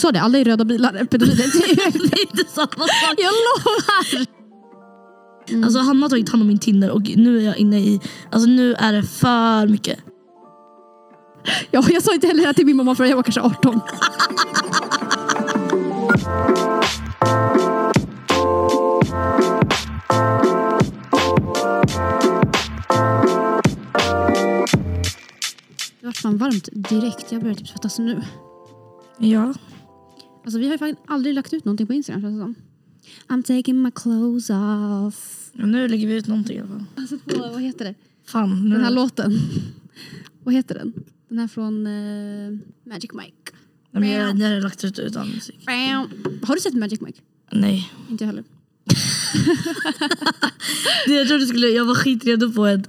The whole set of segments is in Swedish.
sa det, alla är röda bilar är pedofiler. Det är inte samma sak. Jag lovar! Alltså Hanna har tagit hand om min Tinder och nu är jag inne i, alltså nu är det för mycket. Ja, jag sa inte heller det här till min mamma förrän jag var kanske 18. Det vart fan varmt direkt. Jag börjar typ svettas nu. Ja. Alltså, vi har ju faktiskt aldrig lagt ut någonting på Instagram känns det som. I'm taking my clothes off. Nu lägger vi ut någonting i alla fall. Alltså på, vad heter det? Fan. Nu Den här låten. vad heter den? Den här från eh, Magic Mike. Nej, men jag, jag har lagt ut utan musik. Har du sett Magic Mike? Nej. Inte jag heller. Jag trodde du skulle, jag var skitredo på ett...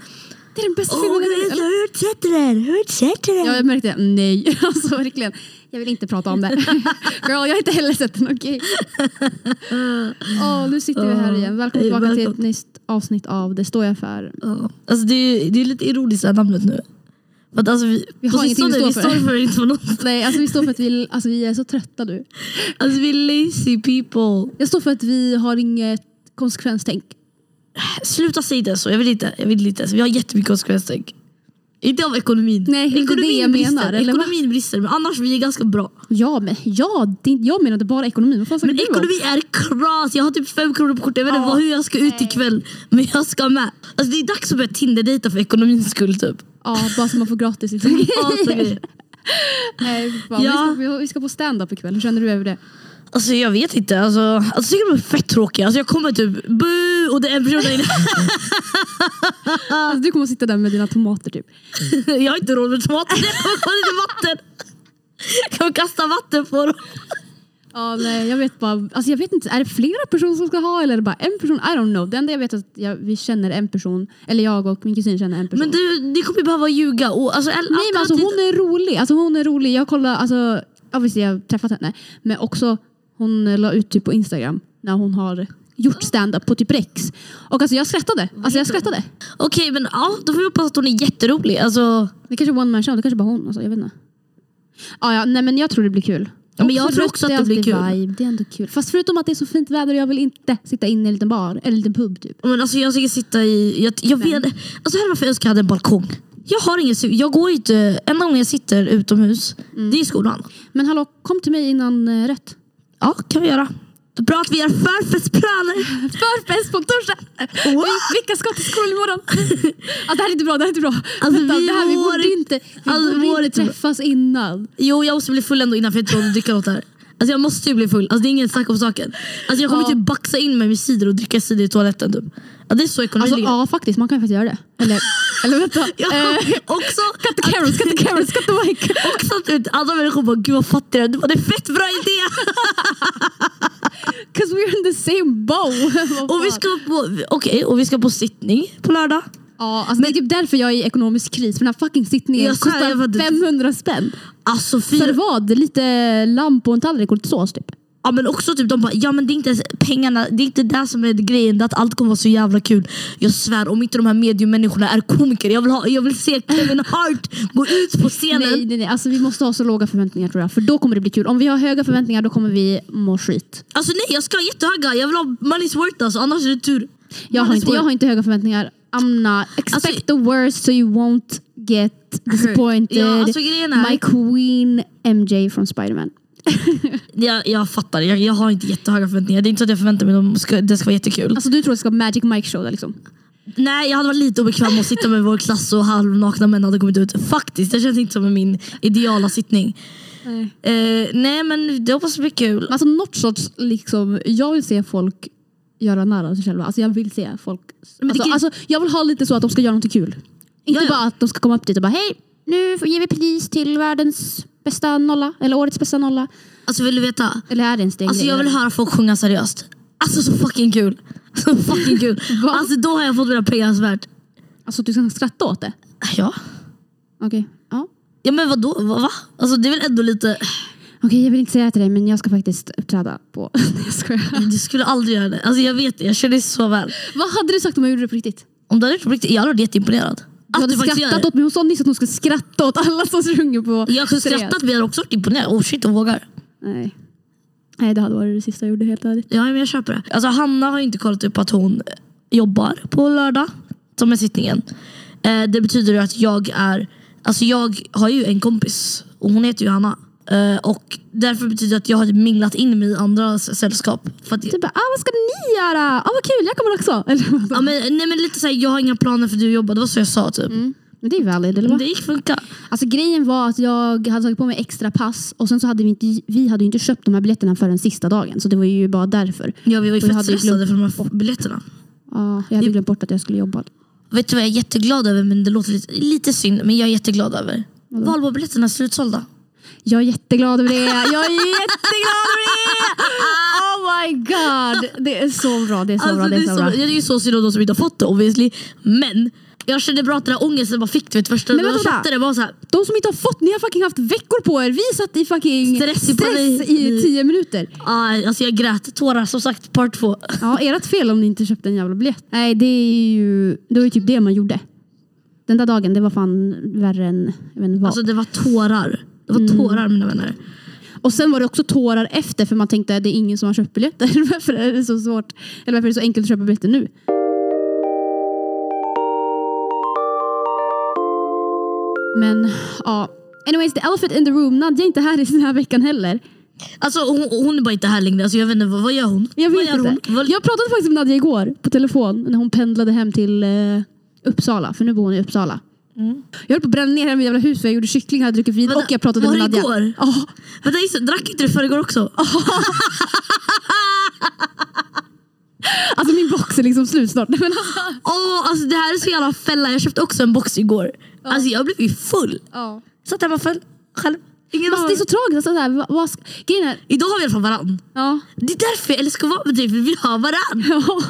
Det är den bästa Åh, filmen men jag vänta, sett. hur sätter den? Hur sätter den? Ja, jag märkte. Nej, alltså verkligen. Jag vill inte prata om det. Girl, jag har inte heller sett den, okej? Åh, nu sitter vi här igen. Välkommen tillbaka till ett nytt avsnitt av Det står jag för. Ja. Alltså det, är, det är lite ironiskt det här namnet nu. För att alltså vi, Vi har ingenting sistone, att stå vi för. står för inte för något. Nej, alltså vi står för att vi, alltså, vi är så trötta nu. Alltså vi är lazy people. Jag står för att vi har inget konsekvenstänk. Sluta säga det så, jag vill inte. Jag vill inte. Vi har jättemycket konsekvenstänk. Inte av ekonomin. Nej, ekonomin det jag brister. menar, eller va? Ekonomin brister, men annars vi är ganska bra. Ja, men ja, det, jag menade bara ekonomin. Vad fan Men ekonomi är kras. Jag har typ fem kronor på kortet. Jag vet inte Ja. hur jag ska ut ikväll. Men jag ska med. Alltså det är dags att börja Tinder-dejta för ekonomins skull typ. Ja, bara så man får gratis liksom. Ja. Nej, fan. Ja. vi, ska, vi ska på stand-up ikväll. Hur känner du över det? Alltså jag vet inte. Alltså, alltså jag tycker de är fett tråkiga. Alltså jag kommer typ bu och det är en person där inne. Alltså, du kommer sitta där med dina tomater typ. Jag har inte råd med tomater. Jag kommer få lite vatten. Jag kommer kasta vatten på dem. Ja, nej, jag vet bara, alltså jag vet inte, är det flera personer som ska ha eller är det bara en person? I don't know. Det enda jag vet är att jag, vi känner en person, eller jag och min kusin känner en person. Men du, ni kommer ju behöva ljuga. Och, alltså, nej men alltså hon är rolig, alltså hon är rolig. Jag kollar, alltså obviously jag har träffat henne, men också hon la ut typ på Instagram när hon har gjort stand-up på typ Rex. Och alltså jag skrattade, alltså jag skrattade. Okej men ja, då får vi hoppas att hon är jätterolig. Alltså, Det kanske är one man show, det kanske bara hon, alltså, jag vet inte. Ja, ja, nej men jag tror det blir kul. Ja, men jag tror också att det blir alltid kul. Vibe. Det är ändå kul. Fast förutom att det är så fint väder och jag vill inte sitta inne i en liten bar, eller en liten pub typ. men alltså jag ska sitta i... Jag, jag vet, alltså här är varför jag önskar jag hade en balkong. Jag har ingen... Jag går inte... Enda gången jag sitter utomhus, det är i skolan. Men hallå, kom till mig innan eh, rätt. Ja, kan vi göra. Bra att vi har förfestplaner. Förfest på torsdag! Wow. Vi- Vilka ska till skolan imorgon? alltså, det här är inte bra, det här är inte bra. Alltså, Vänta, vi det här, vi borde inte- vi alltså, borde inte träffas innan. Jo, jag måste bli full ändå innan för jag råd att dricka något här. Alltså jag måste ju bli full. Alltså det är inget snack om saken. Alltså jag kommer Ja. typ baxa in mig med cider och dricka cider i toaletten. Typ. Ja, det är så ekonomi Alltså, ja faktiskt, man kan faktiskt göra det. Eller, eller vänta. Ja, Eh, också, cut the cameras, cut the cameras, cut the mic. också att vet, andra människor bara gud vad fattig du är. Det är fett bra idé! Cause we're in the same bow. Och, vi ska på, okej, och vi ska på sittning på lördag. Ja, alltså, det är typ därför jag är i ekonomisk kris. För den här fucking sittningen Jag svär, jag var- kostar 500 spänn. Alltså För fyra, vad? Lite lamm på en tallrik och lite sås typ. ja, men också typ de bara, ja men det är inte ens pengarna, det är inte det som är grejen, det är att allt kommer vara så jävla kul. Jag svär, om inte de här mediemänniskorna är komiker, jag vill, ha, jag vill se Kevin Hart gå ut på scenen. Nej, nej, nej. Alltså, vi måste ha så låga förväntningar tror jag. För då kommer det bli kul. Om vi har höga förväntningar då kommer vi må skit. Alltså nej jag ska ha jättehöga, jag vill ha money's worth alltså, annars är det tur. Jag har, inte, jag har inte höga förväntningar. I'm not. Expect Alltså- the worst so you won't get disappointed. Ja, alltså, är- My queen MJ från Spiderman. Jag, jag fattar, jag, jag har inte jättehöga förväntningar. Det är inte så att jag förväntar mig att de ska, det ska vara jättekul. Alltså du tror att det ska vara Magic Mike show där liksom? Nej jag hade varit lite obekväm med att sitta med vår klass och halvnakna män hade kommit ut. Faktiskt, det känns inte som min ideala sittning. Nej. Eh, nej men det hoppas bli kul. Alltså något sorts, liksom, jag vill se folk göra nära sig själva. Alltså jag vill se folk... Alltså, kan- alltså, jag vill ha lite så att de ska göra något kul. Inte Ja, ja. bara att de ska komma upp dit och bara hej, nu ger vi pris till världens bästa nolla. Eller årets bästa nolla. Alltså vill du veta? Eller är det ens det en Alltså jag vill höra folk sjunga seriöst. Alltså så fucking kul. Så fucking kul. Alltså då har jag fått mina pengar värt. Alltså du ska skratta åt det? Ja. Okej. Ja. Ja men vadå? Va? va? Alltså det är väl ändå lite... Okej, jag vill inte säga det till dig men jag ska faktiskt uppträda på... Jag skojar. Du skulle aldrig göra det. Alltså jag vet det, jag känner det så väl. Vad hade du sagt om jag gjorde det på riktigt? Om du hade gjort det på riktigt, jag hade varit jätteimponerad. Du hade skrattat åt mig. Hon sa nyss att hon skulle skratta åt alla som sjunger på Jag hade skrattat men jag hade också varit imponerad. Oh shit, hon vågar. Nej. Nej, det hade varit det sista jag gjorde helt ärligt. Ja, men jag köper det. Alltså, Hanna har inte kollat upp att hon jobbar på lördag, som är sittningen. Eh, det betyder att jag är... Alltså jag har ju en kompis och hon heter ju Hanna. Eh, och därför betyder det att jag har minglat in mig i andras sällskap. För att, Typ bara, ah, vad ska ni göra? Ah, vad kul, jag kommer också. Ja, men, nej, men lite såhär, jag har inga planer för du jobbar. Det var så jag sa typ. Mm. Men det är valid, eller vad? Det gick funka. Alltså grejen var att jag hade tagit på mig extra pass och sen så hade vi inte, vi hade inte köpt de här biljetterna förrän sista dagen. Så det var ju bara därför. Ja, vi var ju fett stressade för de här biljetterna. Ja, jag hade glömt bort att jag skulle jobba. Vet du vad jag är jätteglad över, men det låter lite, lite synd, men jag är jätteglad över. Valborgsbiljetterna är slutsålda. Jag är jätteglad över det. Jag är jätteglad över det! Oh my god! Det är så bra. Det är så Alltså, bra. Det är så, bra. det är ju så synd om de som inte har fått det obviously. Men jag kände bra att den här ångesten bara fick vet, första Men jag köpte det var så här, De som inte har fått, ni har fucking haft veckor på er. Vi satt i fucking Stress stress, i tio minuter. ah, alltså jag grät. Tårar som sagt, part två. Ja, ert fel om ni inte köpte en jävla biljett. Nej, det är ju, det var ju typ det man gjorde. Den där dagen, det var fan värre än jag vet inte vad. Alltså det var tårar. Det var Mm. tårar mina vänner. Och sen var det också tårar efter för man tänkte att det är ingen som har köpt biljetter. Varför är det så svårt? Eller varför är det så enkelt att köpa biljetter nu? Men ja. Anyways, the elephant in the room. Nadja är inte här i den här veckan heller. Alltså hon, hon är bara inte här längre. Alltså, jag vet inte, vad, vad gör hon? Jag vad vet inte. Hon? Vad, Jag pratade faktiskt med Nadja igår på telefon när hon pendlade hem till eh, Uppsala. För nu bor hon i Uppsala. Mm. Jag höll på att bränna ner hela mitt jävla hus för jag gjorde kyckling, hade druckit vin Vänta, och jag pratade var med det Nadja. igår? Ja. Vänta, just det, drack inte du förrgår också? Alltså min box är liksom slut snart. Men alltså, alltså det här är så jävla fälla. Jag köpte också en box igår. Alltså jag blev ju full. ja. Satt hemma full, själv. Ingen Fast det är så tragiskt. Alltså, så här, vad, ska, Idag har vi i alla fall varann. ja. Det är därför jag älskar att vara med dig, för vi har varann. ja.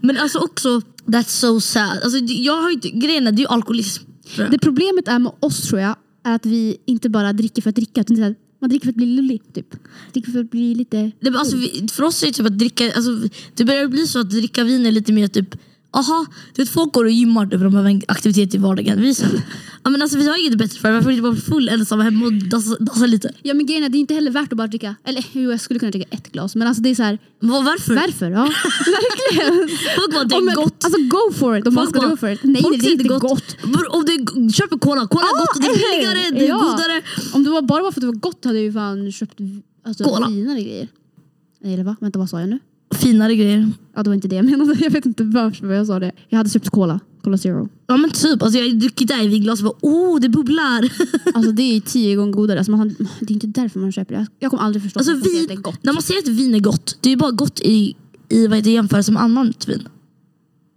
Men alltså också, that's so sad. Alltså, jag har inte, grejen är, det är ju alkoholism. Det problemet är med oss tror jag, är att vi inte bara dricker för att dricka. Utan det är man dricker för att bli lullig. Typ. Dricker för att bli lite... Nej, men alltså, för oss är det typ att dricka, alltså, det börjar bli så att dricka vin är lite mer typ Aha, du vet folk går och gymmar typ, för de behöver en aktivitet i vardagen. Vi, ja, men alltså, vi har inget bättre för det. Varför inte bli full ensam hemma och dassa, dassa lite? Ja men grejen är, det är inte heller värt att bara dricka, eller jo jag skulle kunna dricka ett glas men alltså det är så här, vad- varför? varför? Ja, verkligen. Folk bara, det är gott. Alltså go for it om man Folk ska bara- go for it. Nej folk det är inte gott. Bror, Om du köper cola, cola är Ja, gott, det är billigare, det är Ja. godare. Om det var bara var för att det var gott hade jag ju fan köpt alltså, Cola. finare grejer. Eller va? Vänta vad sa jag nu? Finare grejer. Ja det var inte det jag menade. Jag vet inte varför jag sa det. Jag hade köpt cola. Cola zero. Ja men typ, alltså, jag har druckit där i vinglas och bara oh det bubblar. Alltså det är tio gånger godare. Alltså, man, har- det är inte därför man köper det. Jag kommer aldrig förstå Alltså, att vin, det är gott. när man säger att vin är gott, det är ju bara gott i, i vad heter det, jämförelse med annat vin.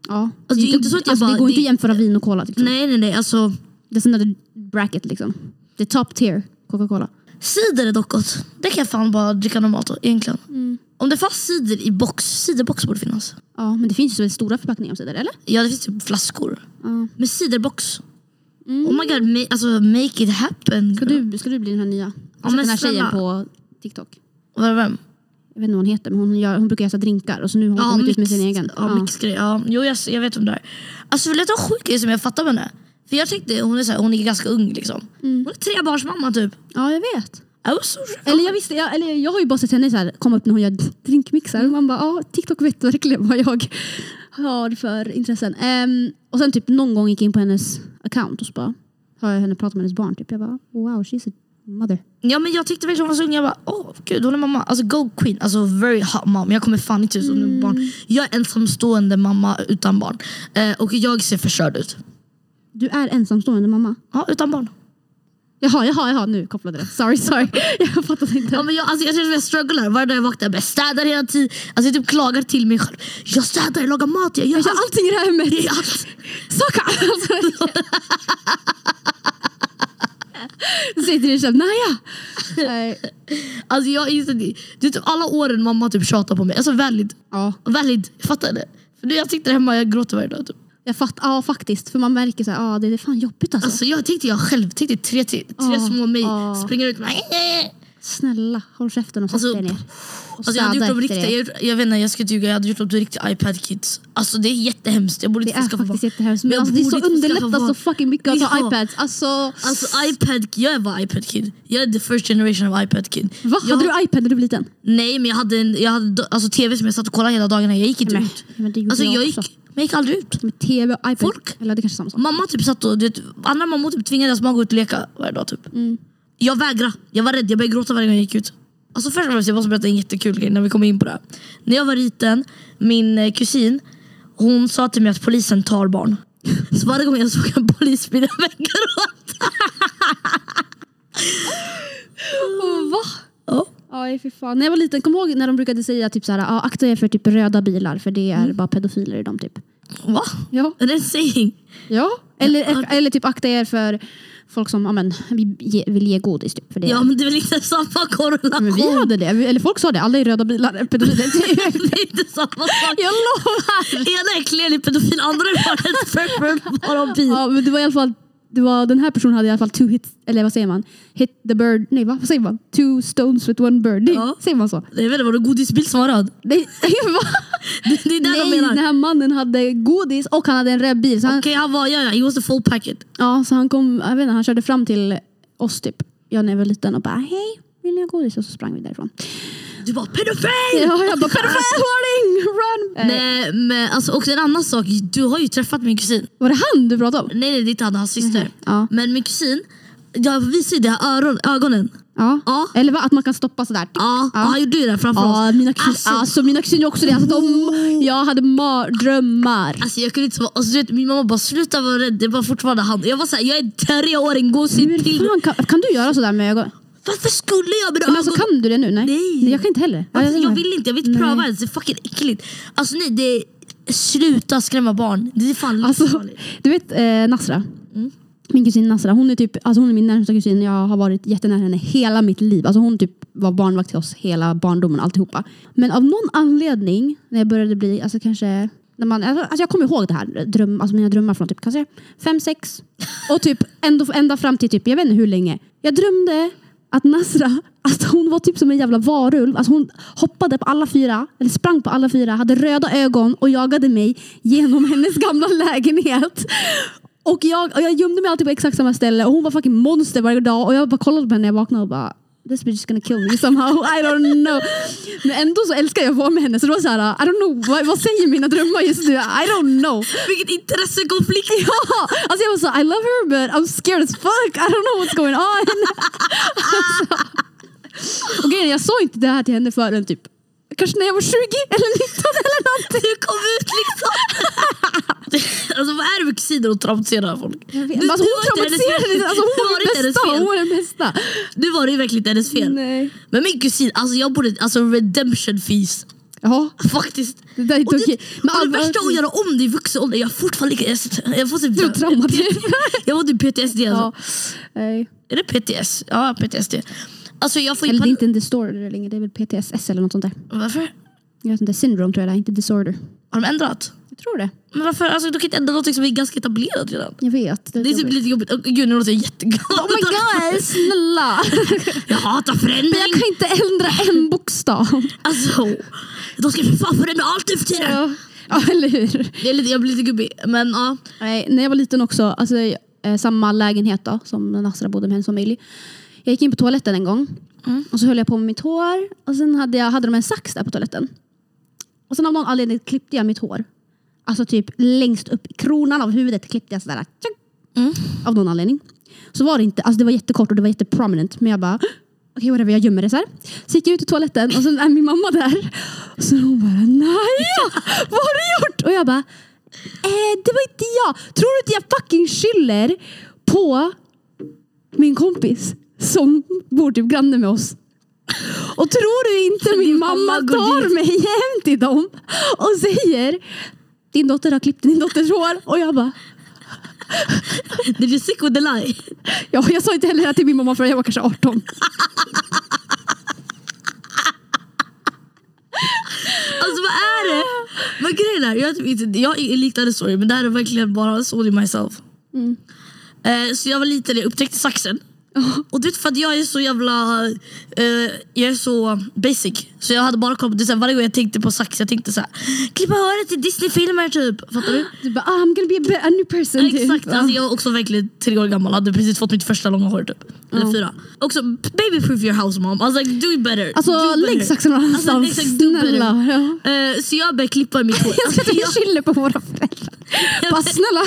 Ja. Alltså, det är inte så att jag alltså, bara- det går inte det- att jämföra vin och cola. Liksom. Nej nej nej, alltså Det är bracket liksom. Det är top tier Coca-Cola. cider är dock gott. Det kan jag fan bara dricka normalt egentligen. Mm. Om det fanns cider i box, ciderbox borde finnas. Ja men det finns ju så väldigt stora förpackningar av cider eller? Ja det finns typ flaskor. Ja. Men ciderbox. Oh my god, ma- alltså make it happen. Ska, du, ska du bli den här nya? Sett den här snälla. tjejen på TikTok. Vad- Vem? Jag vet inte vad hon heter men hon, gör, hon brukar göra drinkar och så nu har hon Ja, kommit ut med sin egen. Ja, Ja. mixgrej. Ja. Jo, jag, jag vet om det är. Alltså vill du veta en sjuk som jag fattar med henne? För jag tänkte, hon är, så här, hon är ganska ung liksom. Mm. Hon är trebarnsmamma typ. ja jag vet. Eller jag, visste, jag, eller jag har ju bara sett henne så här, komma upp när hon gör drinkmixar. Man bara, ja TikTok vet verkligen vad jag har för intressen. Ehm, och sen typ någon gång gick jag in på hennes account och så bara har jag henne prata med hennes barn. Typ. Jag bara, wow she's a mother. Ja men jag tyckte verkligen hon var så ung, jag bara åh gud hon är mamma. Alltså go queen, alltså very hot mom. Jag kommer fan inte ut som mm. barn. Jag är ensamstående mamma utan barn. Eh, och jag ser förstörd ut. Du är ensamstående mamma? Ja, utan barn. Jaha, jaha, jaha nu kopplade det. Sorry, sorry. Jag fattade inte. Ja, men jag, alltså, jag känner att jag strugglar. Varje dag jag vaknar jag städar hela tiden. Alltså, jag typ klagar till mig själv. Jag städar, jag lagar mat, jag gör Jag gör allt. allting i det här hemmet. Jag gör allt. Saka! Du säger till dig själv, naja. Nej. Alltså jag inser det. Är typ alla åren mamma typ tjatar på mig. Alltså valid. Ja, Valid. Fattar det? För nu jag sitter hemma och jag gråter varje dag. Typ. Jag fattar. Ja, faktiskt. För man märker så här, ja, det är fan jobbigt alltså. Alltså jag tänkte jag själv, tänkte tre, tre, tre Ja, små mig ja. springer ut. Bara, Snälla, håll käften och sätt Alltså, dig ner. Och Alltså jag hade gjort dem riktiga, jag, jag vet inte, jag ska ljuga, jag hade gjort dem till riktiga iPad-kids. Alltså det är jättehemskt, jag borde Det inte är få skaffa barn. jättehemskt. Men Men alltså, det är så underlättat så fucking mycket att ha iPads. Alltså, Alltså iPad, jag var iPad-kid. Jag är the first generation of iPad-kid. va? Jag, Hade du iPad när du var liten? Nej men jag hade, en, jag hade alltså, tv som jag satt och kollade hela dagarna, jag gick inte Nej, ut. men det Alltså jag jag gick, men jag gick aldrig ut. Med tv och iPad. Folk- Eller det kanske är samma sak. Mamma typ satt och, du vet, andra mammor typ tvingade deras barn gå ut och leka varje dag typ. Mm. Jag vägrade, jag var rädd, jag började gråta varje gång jag gick ut. Alltså först och främst, jag måste berätta en jättekul grej när vi kommer in på det här. När jag var liten, min eh, kusin, hon sa till mig att polisen tar barn. Så varje gång jag såg en polisbil, jag började gråta. Va? Ja. Aj fy fan. När jag var liten, kom ihåg när de brukade säga typ såhär, ah, akta er för typ röda bilar för det Mm. är bara pedofiler i dem typ. Va? Ja. Är det en saying? ja. Eller, eller typ akta er för folk som ja, men, vill, ge, godis typ. För det. Ja men det är väl inte samma korrelation? Men vi hade det, eller folk sa det, alla i röda bilar är pedofiler. det är inte samma sak. jag lovar! Ena är clearly pedofil, andra är bara ett prepper bara bil. Ja, men det var i alla fall det var, den här personen hade i alla fall two hits, eller vad säger man? Hit the bird, nej va? vad säger man? Two stones with one bird. Ja. Säger man så? Jag vet inte, var det godisbil som var röd? Nej, va? Det, det är det de nej menar. den här mannen hade godis och han hade en röd bil. Så han, Okej han var, ja, ja, he was the full packet. ja, så han, kom, jag vet inte, han körde fram till oss typ, jag när jag var liten och bara hej, vill ni ha godis? Och så sprang vi därifrån. Du bara pedofil! Ja, jag bara pedofil warning, run! Eh, Nej men alltså också en annan sak, du har ju träffat min kusin. var det han du pratade om? Nej nej det är inte han, hans syster. Ja. Men min kusin, jag visade ju det här öron, ögonen. Ja. Ja. Eller va? att man kan stoppa sådär. Ja, Ja. han gjorde ju det framför Ja, oss. mina kusiner, Alltså- alltså, mina kusiner också det. Alltså, de, jag hade mardrömmar. Alltså jag kunde inte alltså, vet, min mamma bara sluta vara rädd, det var fortfarande han. Jag var såhär, jag är treåring, gå och se till. fan, kan, kan du göra sådär med ögonen? Varför skulle jag med Men alltså, kan du det nu? Nej. Nej. jag kan inte heller. Alltså, jag, vill inte, jag vill inte Nej. pröva ens, det är fucking äckligt. Alltså nej, det är, sluta skrämma barn. Det är fan Alltså, du vet eh, Nasra? Mm. Min kusin Nasra, hon är, typ, alltså hon är min närmsta kusin. Jag har varit jättenära henne hela mitt liv. Alltså hon typ var barnvakt till oss hela barndomen, alltihopa. Men av någon anledning, när jag började bli, alltså kanske när man, alltså, alltså jag kommer ihåg det här, dröm, alltså mina drömmar från typ kanske fem, sex och typ ända, ända fram till typ, jag vet inte hur länge. Jag drömde att Nasra, alltså hon var typ som en jävla varulv. Alltså hon hoppade på alla fyra, eller sprang på alla fyra, hade röda ögon och jagade mig genom hennes gamla lägenhet. Och jag, och jag gömde mig alltid på exakt samma ställe och hon var fucking monster varje dag och jag bara kollade på henne när jag vaknade och bara This bitch is gonna kill me somehow, I don't know. Men ändå så älskar jag att vara med henne så det var såhär, I don't know, vad, vad säger mina drömmar just nu? I don't know. Vilken intressekonflikt! Ja, alltså jag var så I love her but I'm scared as fuck, I don't know what's going on. alltså. Och grejen jag sa inte det här till henne förrän typ Kanske när jag var 20 eller 19 eller någonting. Du kom ut liksom! alltså vad är det med kusiner och traumatiserar folk? Jag vet, Du- alltså, hon var inte hennes traumatiserade alltså, hon var var hennes bästa, hon var den bästa. Nu var det ju verkligen inte hennes fel. Nej. Men min kusin, alltså jag borde, alltså redemption fees. Ja, Faktiskt. det där är inte okej. det, Men och det värsta att göra om det i vuxen ålder, jag har fortfarande lika... Jag, jag får typ... Du traumad. Jag får typ PTSD alltså. Ja. Nej. Är det PTS? Ja, PTSD. Alltså jag får Eller det är inte en disorder längre, det är väl PTSS eller något sånt där. Varför? Jag vet inte, syndrom tror jag det är, inte disorder. Har de ändrat? Jag tror det. Men varför? Alltså, du kan inte ändra något som är ganska etablerat redan. Jag vet. Det är typ jobbigt. lite jobbigt. Oh, gud nu låter jag jätteglad. Oh my god, snälla! Jag hatar Men förändring. jag kan inte ändra en bokstav. Alltså, de ska för fan förändra allt nu för tiden. Ja, ja eller hur? Det är lite, jag blir lite gubbig. Men ja. Nej, när jag var liten också, alltså, eh, samma lägenhet då, som Nasra bodde med hennes familj. Jag gick in på toaletten en gång och så höll jag på med mitt hår och sen hade, jag, hade de en sax där på toaletten. Och sen av någon anledning klippte jag mitt hår. Alltså typ längst upp i kronan av huvudet klippte jag sådär. Mm. Av någon anledning. Så var det inte, alltså det var jättekort och det var jätteprominent men jag bara okej whatever jag gömmer det så här. Så gick jag ut i toaletten och sen är min mamma där. Och så hon bara nej, vad har du gjort? Och jag bara eh, det var inte jag. Tror du inte jag fucking skyller på min kompis som bor typ granne med oss? Och tror du inte min mamma tar mig hem till dem och säger din dotter har klippt din dotters hår och jag bara Did you sick with the lie? ja, jag sa inte heller det till min mamma förrän jag var kanske 18. Alltså vad är det? Men grejen är, jag, inte, jag är liknande story men det här är verkligen bara solely myself. Mm. Eh, så jag var liten, jag upptäckte saxen. Och du vet för att jag är så jävla, eh, jag är så basic. Så jag hade bara kollat på, det är så här, varje gång jag tänkte på sax, jag tänkte såhär, klippa håret till Disney-filmer typ. Fattar du? Du bara, ah, I'm gonna be a, new person. typ. Exakt, alltså jag var också verkligen tre år gammal, hade precis fått mitt första långa hår typ. Eller Ja. fyra. Också baby proof your house mom, was like do better. Alltså do better. lägg saxen någon Alltså, annanstans. exakt, do better. Snälla. Ja. Eh, så jag började klippa mitt hår. Jag ska Alltså, jag, på våra föräldrar. Bara snälla.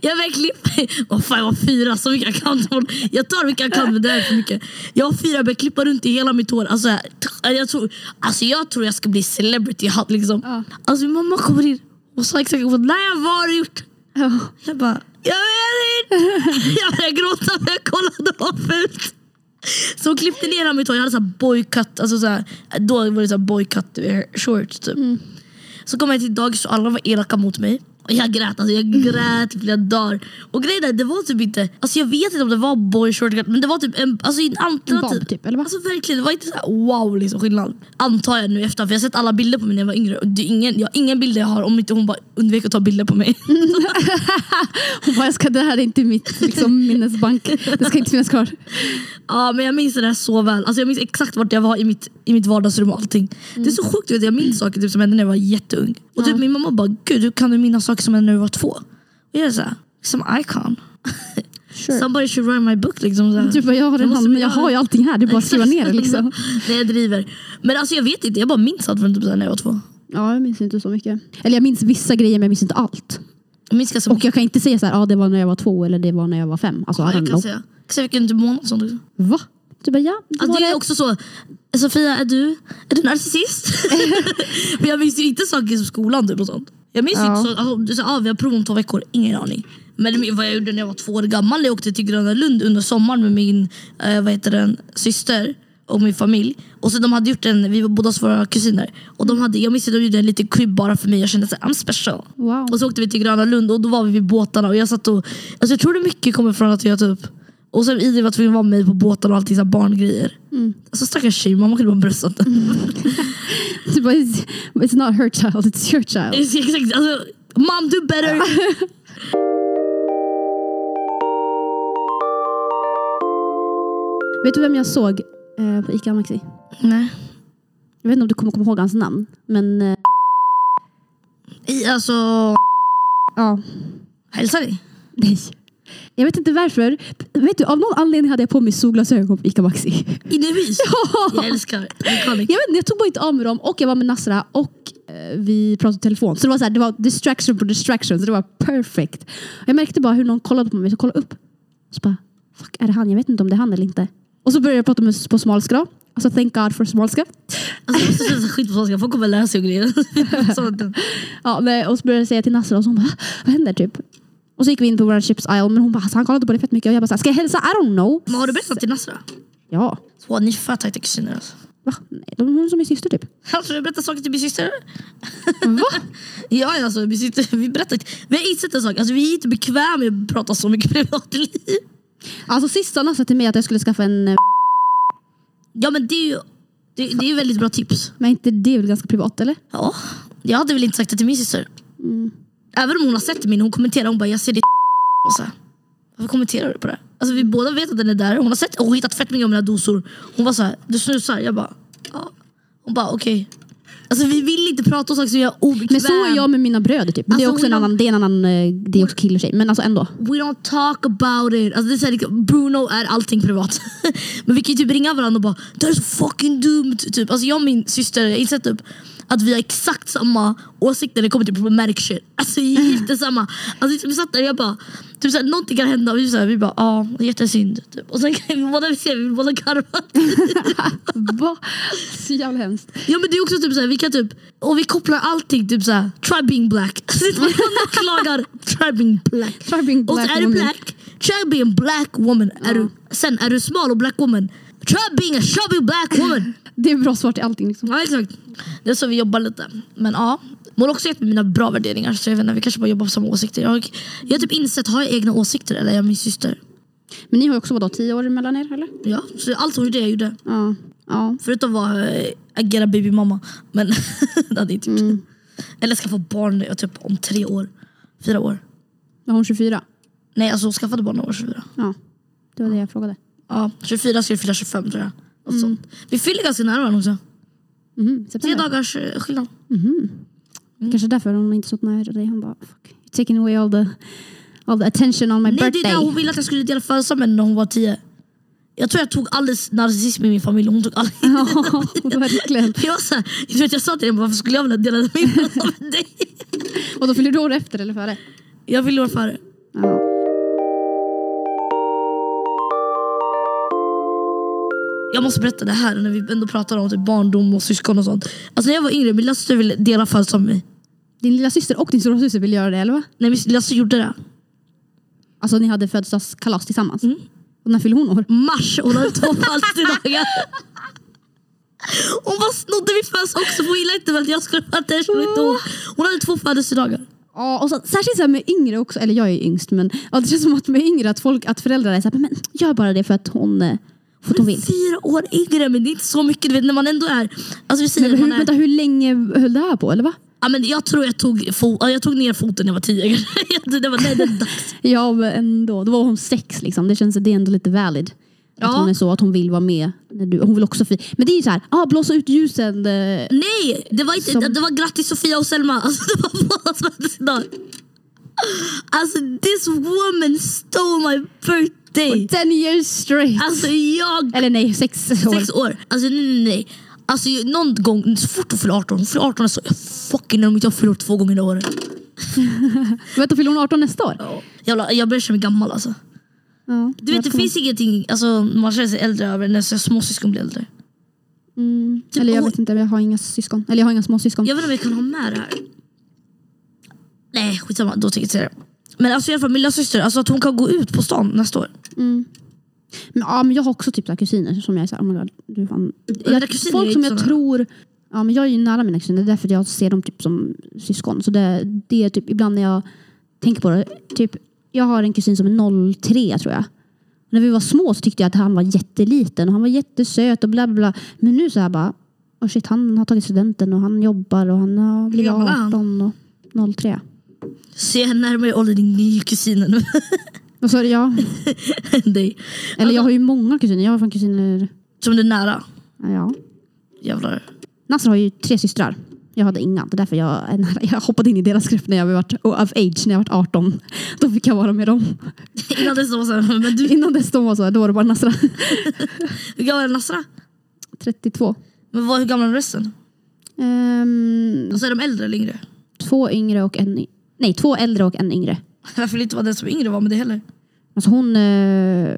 jag började klippa, oh, fan jag var fyra, så mycket jag kan. Jag tar mycket jag kan men det här är för mycket. Jag var fyra, jag började klippa runt i hela mitt hår. Alltså, jag, jag, tror, alltså, jag tror jag ska bli celebrity. Jag hade Liksom. Ja. Alltså min mamma kommer in och sa exakt vad nej vad har gjort? Ja. Jag bara, jag vet inte. Jag började gråta för jag kollade vad fult. Så hon klippte ner hela mitt hår, jag hade så boycut, alltså så här, då var det så här boycut shorts typ. Så kom jag till dagis och alla var elaka mot mig. Och jag grät, alltså jag grät i flera dagar. Och grejen är, det var typ inte, alltså jag vet inte om det var boy short men det var typ en, alltså en alternativ. Bob typ, eller vad? Alltså verkligen, det var inte så här, wow liksom skillnad. Antar jag nu efter, för jag har sett alla bilder på mig när jag var yngre. Och det är ingen, jag har ingen bilder jag har om inte hon bara undvek att ta bilder på mig. Hon bara, jag ska, det här är inte mitt liksom, minnesbank. Det ska inte finnas kvar. Ja men jag minns det där så väl. Alltså jag minns exakt vart jag var i mitt, i mitt vardagsrum och allting. Det är så sjukt, vet jag minns saker typ, som hände när jag var jätteung. Och typ, Ja. min mamma bara, gud hur kan du minnas saker som hände när du var två? Och jag är såhär, som icon. Sure. Somebody should write my book liksom. Så. Du bara, jag har, Jag en måste hand, jag har ju allting här. Det är bara att skriva ner det liksom. Nej jag driver. Men alltså jag vet inte, jag bara minns allt från typ när jag var två. Ja, jag minns inte så mycket. Eller jag minns vissa grejer men jag minns inte allt. Jag minns ganska Och mycket. jag kan inte säga så här, ah, det var när jag var två eller det var när jag var fem. Alltså, I Ja, don't jag kan know. säga. Jag kan säga vilken månad och sånt också. Va? Du bara, ja. Det Alltså, det är det. också så, Sofia är du, är du narcissist? Men jag minns ju inte saker som skolan typ och sånt. Jag minns Ja. inte så, alltså, du sa, ah, vi har prov om två veckor, ingen aning. Men vad jag gjorde när jag var två år gammal, jag åkte till Gröna Lund under sommaren med min eh, vad heter den, syster och min familj. Och så de hade gjort en, vi var båda våra kusiner. Och de hade, jag minns att de gjorde en liten crib bara för mig, jag kände att I'm special. Wow. Och så åkte vi till Gröna Lund och då var vi vid båtarna och jag satt och, alltså jag tror det mycket kommer från att jag typ och sen Idri var tvungen att vara med på båtarna och allting så här barngrejer. Mm. Alltså stackars tjej, mamma kunde bara bröstat den. Bara, it's, it's not her child, it's your child. Exakt, alltså, mom do better! Vet du vem jag såg eh, på ICA Maxi? Nej. Jag vet inte om du kommer komma ihåg hans namn. Men eh, I, alltså, ja, hälsa dig. nej. Jag vet inte varför. Vet du, av någon anledning hade jag på mig solglasögon på ICA Maxi. Innevis. Ja. Jag älskar. Jag, vet, jag tog bara inte av mig dem och jag var med Nasra och eh, vi pratade i telefon. Så det var, så här, det var distraction på distraction. Så det var perfect. Jag märkte bara hur någon kollade på mig. Så jag kollade upp. Så bara, fuck är det han? Jag vet inte om det är han eller inte. Och så började jag prata med, på smalska. då. Alltså thank God for smalska. Alltså, jag måste säga skit på svenska, folk kommer sig och grejer. Ja, och så började jag säga till Nasra och så hon bara, vad händer typ? Och så gick vi in på vår chips aisle men hon bara, alltså, han kollade på det fett mycket och jag bara, så här, ska jag hälsa? I don't know. Men har du berättat till Nasra? Ja. Så, ni är fett tajta kusiner alltså. Va? Nej, de är som är syster typ. Alltså jag berättar saker till min syster. Va? Ja alltså vi, sitter, vi berättar inte. Vi har insett en sak, alltså, vi är inte bekväma med att prata så mycket privatliv. Alltså sist sa Nasra till mig att jag skulle skaffa en, eh, Ja men det är ju det, det är ju väldigt bra tips. men inte det är väl ganska privat eller? Ja, jag hade väl inte sagt det till min syster. Även om hon har sett min, hon kommenterar, hon bara jag ser ditt och så här. Varför kommenterar du på det? Alltså vi båda vet att den är där, hon har sett och hittat fett mycket om mina dosor. Hon var så här, du snusar? Jag bara, ja. Hon bara okej. Alltså vi vill inte prata om saker som gör obekväm. Men så är jag med mina bröder typ. Men det är Alltså, också en annan, det är en annan, eh, det är också kille tjej. Men alltså ändå. We don't talk about it. Alltså det är så här, Bruno är allting privat. Men vi kan ju typ ringa varandra och bara det här är så fucking dumt. Typ. Alltså jag och min syster, jag har insett typ att vi har exakt samma åsikter när det kommer till problematic shit. Alltså jättesamma. Alltså, vi satt där och jag bara, typ såhär, någonting kan hända och vi, såhär, vi bara ja, jättesynd. Typ. Och sen kan vi båda ser, vi båda garvar. Va? Så jävla hemskt. Ja men det är också typ såhär, vi kan typ, och vi kopplar allting typ såhär, try being black. Man klagar, try being black. Try being Och så black är du black, try being black woman. Är du, sen är du smal och black woman, try being a chubby black woman. Det är bra svar till allting liksom. ja exakt. Det är så vi jobbar lite. Men ja, hon har också gett mig mina bra värderingar så jag vet inte, vi kanske bara jobbar på samma åsikter. Jag, jag har typ insett, har jag egna åsikter eller är jag min syster? Men ni har ju också vadå, tio år mellan er eller? Ja, så allt hon gjorde jag gjorde. Ja. ja. Förutom att vara äh, agera babymamma. Men det hade inte gjort. Eller skaffa barn jag typ om tre år. Fyra år. Var hon 24? Nej alltså hon skaffade barn när hon var 24. Ja. Det var det jag frågade. Ja, 24 ska vi fylla 25 tror jag. Något sånt. Vi fyller ganska nära varandra också. Mhm, Tre september. dagars eh, skillnad. Kanske därför hon inte så nära dig. Hon bara, fuck. You're taking away all the, all the attention on my Nej det är där hon ville att jag skulle dela födelsedag med henne när hon var 10. Jag tror jag tog alldeles narcissism i min familj hon tog aldrig Ja, verkligen. Jag, var så här, jag, vet, jag sa till henne varför skulle jag vilja dela min födelsedag med dig? Och då fyller du år efter eller före? Jag ville år före. Ja. Jag måste berätta det här när vi ändå pratar om typ barndom och syskon och sånt. Alltså när jag var yngre, min lillasyster ville dela födelsedag med mig. Din lilla syster och din stora syster vill göra det eller va? Nej min lillasyster gjorde det. Alltså ni hade födelsedagskalas tillsammans? Mm. Och när fyller hon år? Mars, hon hade två födelsedagar. Hon bara snodde min födelsedag också för hon gillade inte att jag skulle så inte Hon, hon hade två födelsedagar. Ja, och så, särskilt så med yngre också, eller jag är yngst men ja, det känns som att med yngre att, folk, att föräldrar är såhär, men gör bara det för att hon, eh, för att hon vill. Fyra år yngre men det är inte så mycket. Du vet när man ändå är... Alltså vi säger Men hur, man är, vänta, hur länge höll det här på eller va? ja, men jag tror jag tog, jag tog ner foten när jag var tio. Det var nej, det är dags. Ja men ändå, då var hon sex liksom. Det känns det är ändå lite valid. Att Ja. hon är så, att hon vill vara med. När du, hon vill också fi- Men det är ju så här, ah, blåsa ut ljusen. eh, Nej, det var, inte, Som- det var grattis Sofia och Selma. Alltså, det var bådas födelsedag. Alltså this woman stole my birthday. Ten years straight. Alltså jag... Eller nej, sex år. Sex år. Alltså nej nej nej. Alltså jag- någon gång, så fort hon fyller 18, hon fyller 18 så jag fucking om inte jag fyller två gånger i året. Vänta, fyller hon 18 nästa år? Jävlar, jag börjar känna mig gammal alltså. Ja, Du vet det finns ingenting, alltså, man känner sig äldre över när småsyskon blir äldre. Mm. Typ, Eller jag vet inte, jag har inga syskon. Eller jag har inga småsyskon. Jag vet inte om vi kan ha med det här. Nej skitsamma, då tänker jag inte det. Men alltså i alla fall min lillasyster, alltså att hon kan gå ut på stan nästa år. Mm. Men, ja, men jag har också typ så här kusiner som jag är såhär, oh my god, du fan. Jag, kusiner folk som inte jag såna. tror, ja men jag är ju nära mina kusiner, det är därför jag ser dem typ som syskon. Så det, det är typ ibland när jag tänker på det, typ jag har en kusin som är 03 tror jag. När vi var små så tyckte jag att han var jätteliten och han var jättesöt och bla bla bla. Men nu så här bara, oh shit han har tagit studenten och han jobbar och han har blivit gammal är han? 18 och 03. Så jag är närmare ålder din nya kusinen Vad sa du? Ja. dig. Eller jag har ju många kusiner, jag har fan kusiner, Som du är nära. ja. Jävlar. Nasser har ju tre systrar. Jag hade inga. Det är därför jag, är nära. jag hoppade in i deras grupp när jag var of age, när jag var 18. Då fick jag vara med dem. Innan dess var så men du, Innan dess de var så, då var det bara Nasra. hur gammal är Nasra? 32. Men vad, hur gamla är resten? Ehm, Alltså är de äldre eller yngre? två yngre och en... Nej, två äldre och en yngre. Jag vill inte vara den som yngre var med det heller. Alltså hon... eh,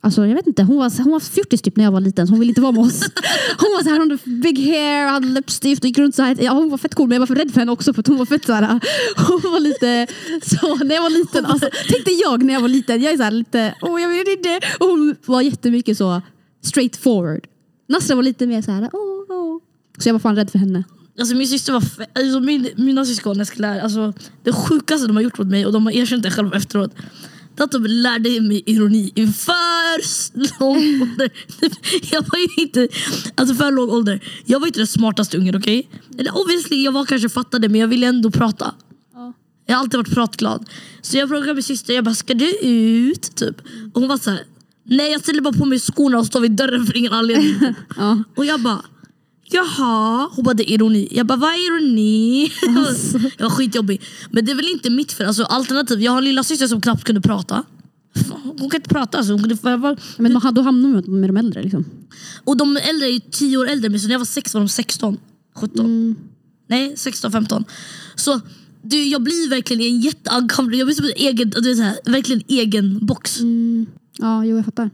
alltså jag vet inte, hon var, hon var fjortis typ när jag var liten så hon ville inte vara med oss. Hon var så här, hon hade big hair, hade läppstift och gick runt så här. Ja, hon var fett cool men jag var för rädd för henne också för hon var fett så här. Hon var lite så när jag var liten. Alltså, tänkte jag när jag var liten, jag är så här lite, åh jag vet inte. Och hon var jättemycket så straight forward. Nasra var lite mer så här, åh, åh. Så jag var fan rädd för henne. Alltså min syster var alltså min, mina syskon Eskil är alltså det sjukaste de har gjort mot mig och de har erkänt det själva efteråt. Det att de lärde mig ironi i för lång ålder. Jag var ju inte, alltså för låg ålder. Jag var inte den smartaste ungen okej? Eller obviously jag var kanske fattade men jag ville ändå prata. Jag har alltid varit pratglad. Så jag frågade min syster, jag bara ska du ut? Typ. Och hon var så här, nej jag ställer bara på mig skorna och står vid dörren för ingen anledning. Och jag bara, jaha. Hon bara, det är ironi. Jag bara, vad är ironi? jag var skitjobbig. Men det är väl inte mitt fel. Alltså, alternativ, jag har en lilla syster som knappt kunde prata. Hon kan inte prata. Alltså. Hon kunde, jag var, Men man, då hamnar man med de äldre liksom. och de äldre är 10 år äldre så när jag var 6 var de 16, 17. Nej, 16, 15. Så du, jag blir verkligen i en jätteuncomfortable, jag blir som en egen, du vet, så här, verkligen egen box. Mm. Ja, jo jag fattar.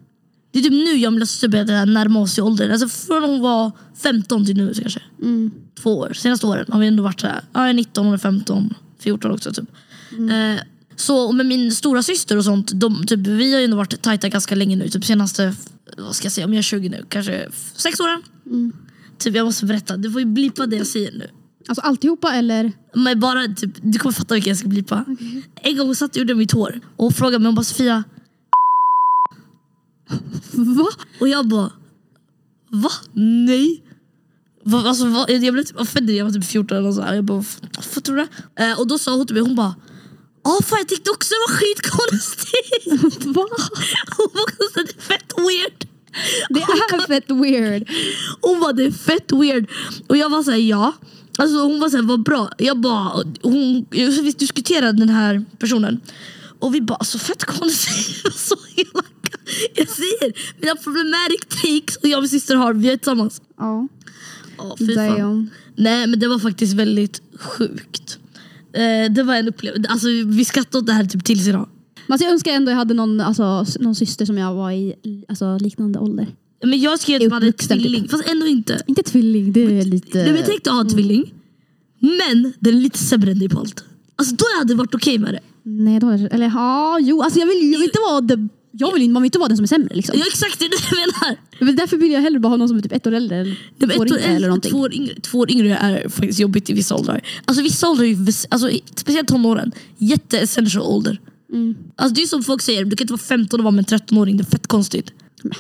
Det är typ nu jag syster börjar närma oss i åldern. Alltså från hon var 15 till nu så kanske. Mm. Två år. Senaste åren har vi ändå varit såhär, ja, jag är 19, hon är 15, 14 också typ. Eh, så med min stora syster och sånt, de, typ, vi har ju ändå varit tajta ganska länge nu. Typ senaste, vad ska jag säga, om jag är 20 nu, kanske sex åren. Typ jag måste berätta, du får ju blipa det jag säger nu. Alltså alltihopa eller? Men bara typ, du kommer fatta vilken jag ska blipa. En gång satt och gjorde mitt hår och frågade mig, hon bara Sofia, Va? Och jag bara, va? Nej. Va, alltså, va? Jag blev typ offended, jag var typ 14 eller så här. Jag bara, vad tror du? Eh, och då sa hon till mig, hon bara, Ja fan jag tyckte också det var skitkonstigt. Va? Hon var också så här, det är fett weird. Det är fett weird. Hon var det är fett weird. Och jag var såhär ja. Alltså hon var såhär vad bra. Jag bara, hon, vi diskuterade den här personen. Och vi bara alltså fett konstigt. så elaka. Jag säger mina problematic takes och jag och min syster har, vi är tillsammans. Ja. Ja, fy fan. Damn. Nej men det var faktiskt väldigt sjukt. Eh, det var en upplevelse. Alltså, vi skrattade åt det här typ tills idag. Men alltså, jag önskar ändå jag hade någon, alltså, någon syster som jag var i alltså, liknande ålder. Men jag skrev att man hade typ. tvilling, fast ändå inte. Inte tvilling, det är lite... Nej, men jag tänkte ha en tvilling, men den är lite sämre än dig på allt. Alltså då hade jag varit okej med det. Nej, då det, eller ja, jo, alltså jag vill, jag vill inte vara the, jag vill, inte- man vill inte vara den som är sämre liksom. Ja exakt, det är det jag menar. Men därför vill jag hellre bara ha någon som är typ ett år äldre eller Nej, men två år yngre eller någonting. Två år, yngre, två år yngre är faktiskt jobbigt i vissa åldrar. Alltså vissa åldrar är ju, väs- alltså, i- speciellt tonåren, jätte-essential ålder. Mm. Alltså, det är som folk säger, du kan inte vara 15 och vara med en 13-åring, det är fett konstigt.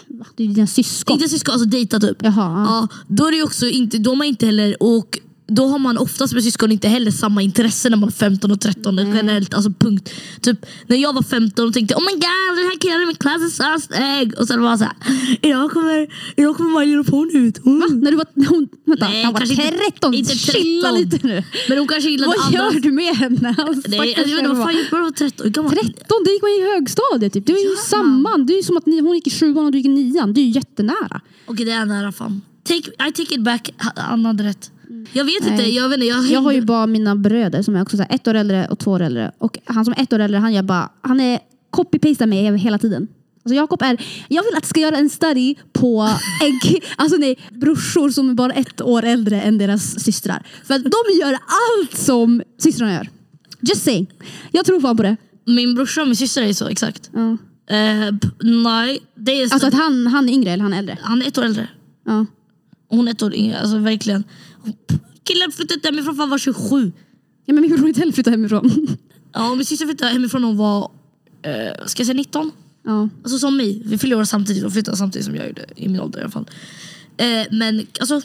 Va? Det är ju dina syskon. Inte syskon, alltså dejta typ. Jaha. ja. Då är det ju också inte, då har man inte heller, och då har man oftast med syskon inte heller samma intresse när man är 15 och 13 generellt. Alltså punkt. Typ när jag var 15 och tänkte oh my god den här killen i min klass är så snygg. Och sen var jag såhär, idag kommer, idag kommer My Little Pony ut. Mm. Va? När du var, hon, vänta, Nej, jag var kanske inte- 13, inte chilla 13. lite nu. Men hon kanske gillade Vad andra. gör du med henne? Alltså, Nej, alltså, jag vet inte, vad fan, bara var 13. Hur gammal? 13, det gick man i högstadiet typ. Det är ju Ja. samma. Det är ju som att ni, hon gick i sjuan och du gick i nian. Det är ju jättenära. Okej det är nära fan. Take, I take it back, Han hade rätt. Jag vet inte, Nej. jag vet inte. Jag, Jag har ju bara mina bröder som är också så här, ett år äldre och två år äldre. Och han som är ett år äldre, han gör bara, han är copy-pastar mig hela tiden. Alltså Jakob är, jag vill att jag ska göra en study på ägg, alltså nej, brorsor som är bara ett år äldre än deras systrar. För att de gör allt som systrarna gör. Just saying. Jag tror fan på det. Min brorsa och min syster är så, exakt. Ja. Eh, p- nej, det är så, Alltså att han, han är yngre eller han är äldre. han är ett år äldre. Ja. Hon är ett år yngre, alltså verkligen. Killen flyttade inte hemifrån för han var 27. ja men min bror inte heller flytta hemifrån. Ja, min syster flyttade hemifrån när hon var, eh, ska jag säga 19? Ja. Alltså som mig, vi fyllde år samtidigt och flyttade samtidigt som jag gjorde i min ålder i alla fall. Eh, men alltså,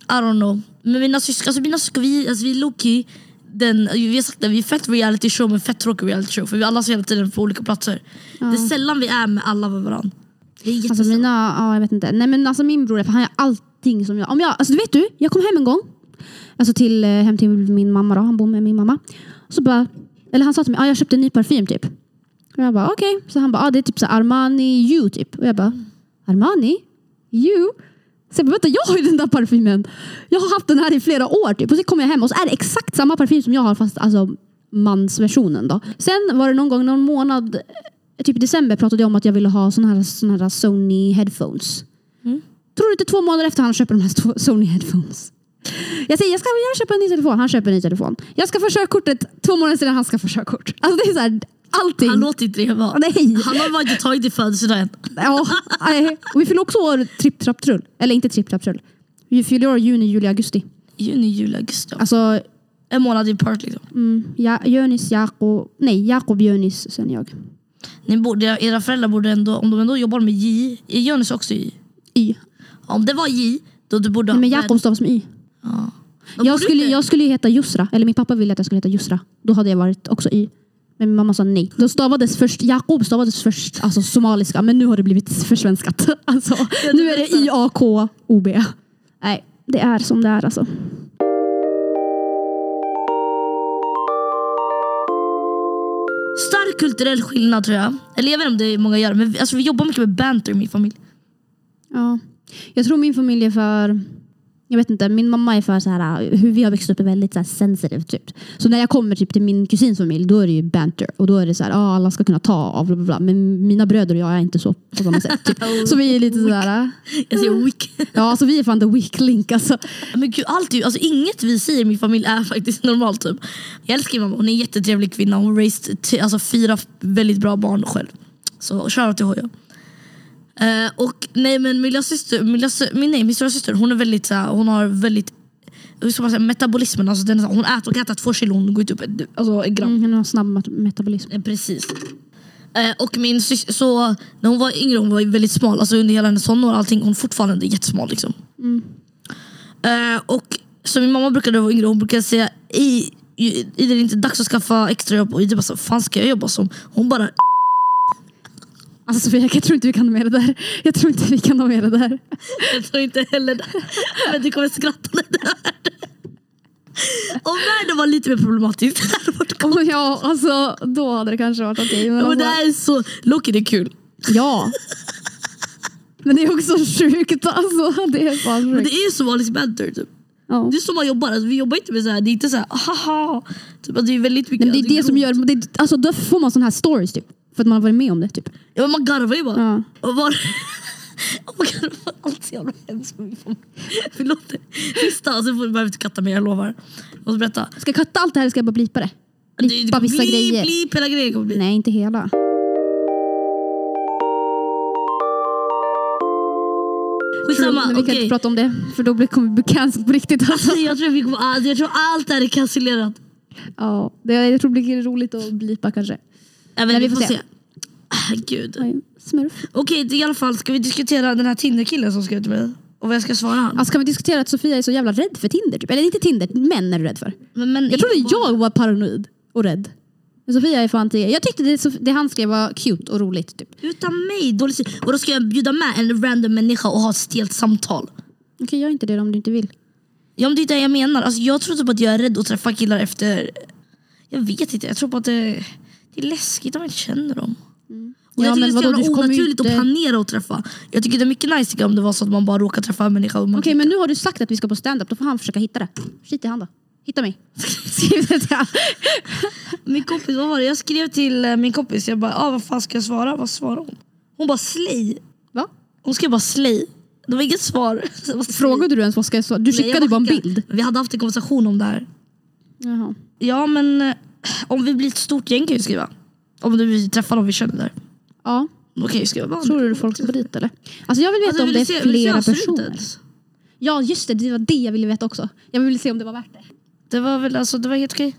I don't know. Men mina syskon, alltså mina syskon, vi, alltså, vi är low-key, den, vi har sagt det, vi är fett reality show men fett tråkig reality show. För vi alla är hela tiden på olika platser. Det är sällan vi är med alla med varandra. Det är Alltså mina, ja jag vet inte. Nej men alltså min bror, han gör allting som jag. Om jag alltså vet du, jag kom hem en gång. Alltså till, eh, hem till min mamma då, han bor med min mamma. Så bara, eller han sa till mig, ah, jag köpte en ny parfym typ. Och jag bara okej. Så han bara, ah, det är typ så Armani You typ. Och jag bara, Armani? You? Så jag bara, vänta jag har ju den där parfymen. Jag har haft den här i flera år typ. Och så kommer jag hem och så är det exakt samma parfym som jag har fast alltså mansversionen då. Sen var det någon gång, någon månad, eh, typ i december pratade jag om att jag ville ha såna här, såna här Sony headphones. Mm. Tror du inte två månader efter han köper de här Sony headphones? Jag säger jag ska jag köpa en ny telefon, han köper en ny telefon. Jag ska få körkortet två månader sedan han ska få körkort. Alltså det är så här, allting. Han låter inte det vara. Nej. Han har bara inte tagit i födelsedagen. Ja, nej. och vi fyller också år tripp trapp trull. Eller inte tripp trapp trull. Vi fyller år juni, juli, augusti. Juni, juli, augusti. Alltså En månad i part liksom. mm, ja, Jönis, Jakob, nej Jakob, Jönis, sen jag. Ni borde, era föräldrar borde ändå, om de ändå jobbar med J, är Jonas också Y? Y. Om det var J, då du borde Nej, men ha- Jakob stavas med Y. Ja. Jag borde skulle, jag skulle ju heta Jusra, eller min pappa ville att jag skulle heta Jusra. Då hade jag varit också Y. Men min mamma sa nej. Då stavades först, Jakob stavades först alltså somaliska, men nu har det blivit försvenskat. Alltså, nu är det Y-A-K-O-B. Nej, det är som det är alltså. Stark kulturell skillnad tror jag. Eller jag vet inte om det är många gör, men vi, alltså, vi jobbar mycket med banter i min familj. Ja. Jag tror min familj är för... Jag vet inte, min mamma är för så här, hur vi har växt upp är väldigt så här sensitive typ. Så när jag kommer typ till min kusins familj då är det ju banter och då är det så här, ah, alla ska kunna ta av bla, bla, bla. Men mina bröder och jag är inte så på samma sätt. Typ. Så vi är lite sådär, Jag säger weak. ja så vi är fan the weak link alltså. Men gud, allt, alltså, inget vi säger i min familj är faktiskt normalt. Typ. Jag älskar mamma, hon är en jättetrevlig kvinna. Hon har raised alltså, fyra väldigt bra barn själv. Så shoutout till Hoja. Eh, och nej men min syster, min, min, nej, min stora syster hon är väldigt så hon har väldigt hur ska man säga, metabolismen, alltså den, är hon äter och äta två kilo, hon går upp ett, alltså ett gram. Mm, hon har snabb metabolism. Eh, Precis. Eh, och min syster, så när hon var yngre hon var väldigt smal, alltså under hela hennes tonår allting, hon är fortfarande jättesmal liksom. Eh, och så min mamma brukade när hon var yngre, hon brukade säga i, är det inte dags att skaffa extrajobb? Och Ida bara så, fan ska jag jobba som? Hon bara, Alltså Sofia, jag tror inte vi kan ha med det där. Jag tror inte vi kan ha med det där. jag tror inte heller det. Men du kommer skratta när du hör det. Om världen var lite mer problematisk. hade varit Oh, ja, alltså då hade det kanske varit okej. men Ja, men det alltså, är så, Loki det är kul. ja. Men det är också sjukt alltså. Det är fan Men sjukt. det är som Alice Banter typ. Ja. Det är så man jobbar, alltså, vi jobbar inte med så här, det är inte så här, haha. Typ, alltså, det är väldigt mycket. Men det är alltså, det som roligt. gör, det, är- alltså då får man såna här stories typ. För att man har varit med om det typ. Ja, man garvar ju bara. Ja. Och bara oh my God, det var allt så jävla hemskt. Förlåt. Sista, får du behöver inte katta mer, jag lovar. Jag måste berätta. Ska jag katta allt det här eller ska jag bara blipa det? Blipa vissa blip, grejer. Blip, hela grejen kommer bli. Nej, inte hela. Skitsamma, Men vi kan okej. inte prata om det. För då kommer vi bli cancelled på riktigt. Alltså. Alltså, jag, tror vi kommer, alltså, jag tror allt det här är cancellerat. Ja, det, jag tror det blir roligt att blipa kanske. Ja, men Men vi får se. Gud. Smurf. Okej, i alla fall ska vi diskutera den här Tinder-killen som skrev till mig. Och vad jag ska svara han. Alltså, kan vi diskutera att Sofia är så jävla rädd för Tinder? Typ? Eller inte Tinder, män är du rädd för. Men, men, Jag trodde jag var paranoid och rädd. Men Sofia är fan. Jag tyckte det, det han skrev var cute och roligt. Typ. Utan mig, dålig stil. Och då ska jag bjuda med en random människa och ha ett stelt samtal. Okej, gör inte det om du inte vill. Ja men det är det jag menar. Alltså, jag tror typ att jag är rädd att träffa killar efter... Jag vet inte, jag tror bara att det, det är läskigt om jag inte känner dem. Och Ja, jag tycker men det är så vadå, onaturligt inte- att planera att träffa. Jag tycker det är mycket nice om det var så att man bara råkar träffa en människa. Och Okej, men nu har du sagt att vi ska på stand-up. Då får han försöka hitta det. Skit i han då. Hitta mig. Skriv det till han. Min kompis, vad var det? Jag skrev till eh, min kompis, jag bara ah, vad fan ska jag svara? Vad svarade hon? Hon bara slay. Va? Hon skrev bara slay. Det var inget svar. Frågade du ens vad ska jag svara? Du Nej, skickade bara en bild. Vi hade haft en konversation om det här. Jaha. Ja men eh, om vi blir ett stort gäng kan vi skriva. Om vi träffar någon vi känner där. Ja, Då kan vi skriva tror du folk ska dit eller? Alltså jag vill veta Alltså, om vill det är se- flera personer. Ja just det, det var det jag ville veta också. Jag ville se om det var värt det. Det var väl alltså, det var helt okej.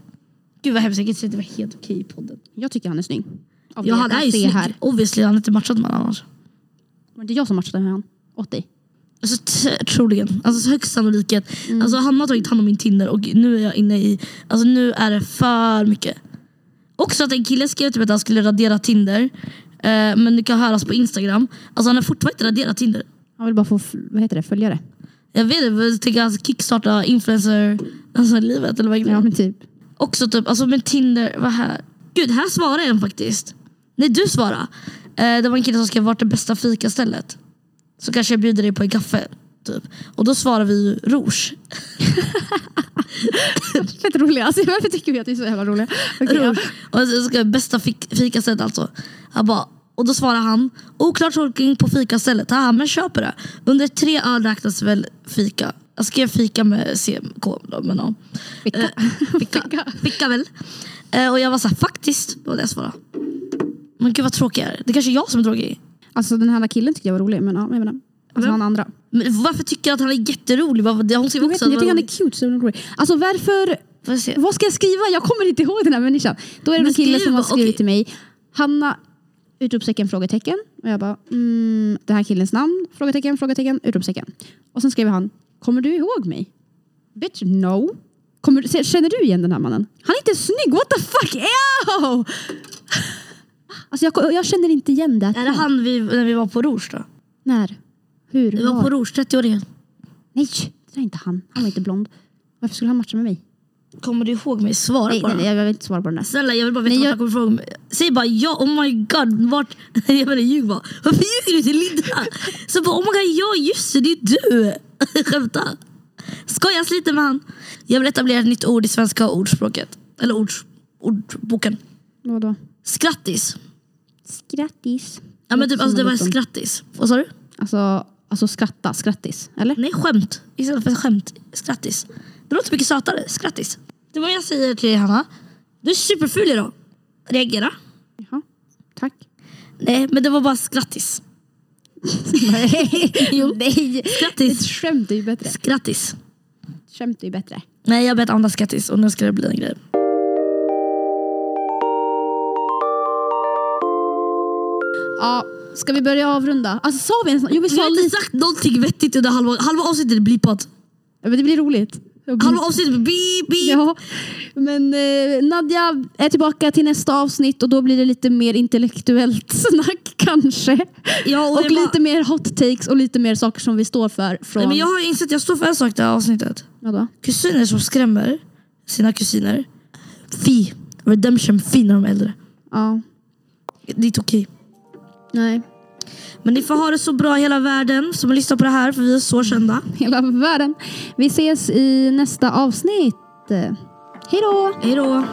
Gud vad hemskt, jag kan inte säga att det var helt okej i podden. Jag tycker han är snygg. Av Ja han är ju snygg. här. Obviously, han har inte matchat med honom annars. Var det inte jag som matchade med han? Åt dig? Alltså, troligen. Alltså högst sannolikhet. Mm. Alltså, han har tagit hand om min Tinder och nu är jag inne i... Alltså nu är det för mycket. Också att en kille skrev typ att han skulle radera Tinder. Eh, men det kan höras på Instagram. Alltså han har fortfarande inte raderat Tinder. Han vill bara få, vad heter det, följare. Jag vet inte, jag tänker han kickstarta influencer alltså, livet eller vad Ja men typ. Också typ, alltså med Tinder, vad här? Gud, här svarar en faktiskt. Nej, du svarar. Eh, det var en kille som skrev, vart är bästa fikastället? Så kanske jag bjuder dig på en kaffe. Typ. Och då svarar vi ju rouge. Fett roliga. Alltså, varför tycker vi att vi är så jävla roliga? Okej, ja. Och så ska bästa fik- fikastället alltså. Jag bara, och då svarar han, oklart tolkning på fikastället. Haha, men köper det. Under tre öl räknas väl fika. Jag skrev fika med då, men ja. Fika. Eh, Fika, fika väl. Eh, och jag var såhär, faktiskt. Det var det jag svarade. Men gud vad tråkig jag är. Det är kanske är jag som är tråkig. Alltså den här killen tyckte jag var rolig men ja, jag menar. Alltså han andra. Men varför tycker jag att han är jätterolig? Det- Hon skrev Jag, vet, jag tycker han är cute. Så är rolig. Alltså varför, vad ska jag skriva? Jag kommer inte ihåg den här människan. Då är det Men en kille som har skrivit okej. till mig. Hanna, utropstecken, frågetecken. Och jag bara, mm, den här killens namn, frågetecken, frågetecken, utropstecken. Och sen skrev han, kommer du ihåg mig? Bitch, no. Kommer, känner du igen den här mannen? Han är inte snygg, what the fuck? Ew! Alltså jag, jag känner inte igen det. Är det han vi, när vi var på Rouge då? När? Hur? Vi var på Rouge, 30-åringen. Nej, det är inte han. Han var inte blond. Varför skulle han matcha med mig? Kommer du ihåg mig? Svara Nej, bara. nej, nej, jag vill inte svara på den där. Snälla jag vill bara veta Nej, jag- kommer ifrån. mig. Säg bara ja, oh my god, vart... jag menar ljug bara. Varför ljuger du till Linda? Så bara oh my god, ja just det, det är du. Skämta. Skojas lite med han. Jag vill etablera ett nytt ord i svenska ordspråket. Eller ords, ordboken. Vadå? Skrattis. Skrattis. Ja men typ alltså det var skrattis. Vad sa du? Alltså, alltså skratta, skrattis. Eller? Nej skämt. Istället för skämt. Skrattis. Det låter mycket sötare. Skrattis. Det var jag säger till dig Hanna. Du är superful idag. Reagera. Jaha, tack. Nej men det var bara skrattis. Nej, Jo. nej. Ett Skrattis. skämt är ju bättre. Skrattis. Skämt är ju bättre. Nej jag bett andas skrattis och nu ska det bli en grej. Ja, ska vi börja avrunda? Alltså sa vi ens Jo, vi Vi sa har inte lite. sagt någonting vettigt under halva, halva avsnittet är blipat. Ja, men det blir roligt. Halva avsnittet med beep, beep. Ja, men eh, Nadja är tillbaka till nästa avsnitt och då blir det lite mer intellektuellt snack kanske. Ja, och Och jag bara- lite mer hot takes och lite mer saker som vi står för. Från... Nej, men jag har insett att jag står för en sak i det här avsnittet. Vadå? Kusiner som skrämmer sina kusiner. Fi. Redemption fi när de är äldre. Ja, Det är inte okej. Nej. Men ni får ha det så bra hela världen som lyssnar på det här för vi är så kända. Hela världen. Vi ses i nästa avsnitt. Hej då! Hej då!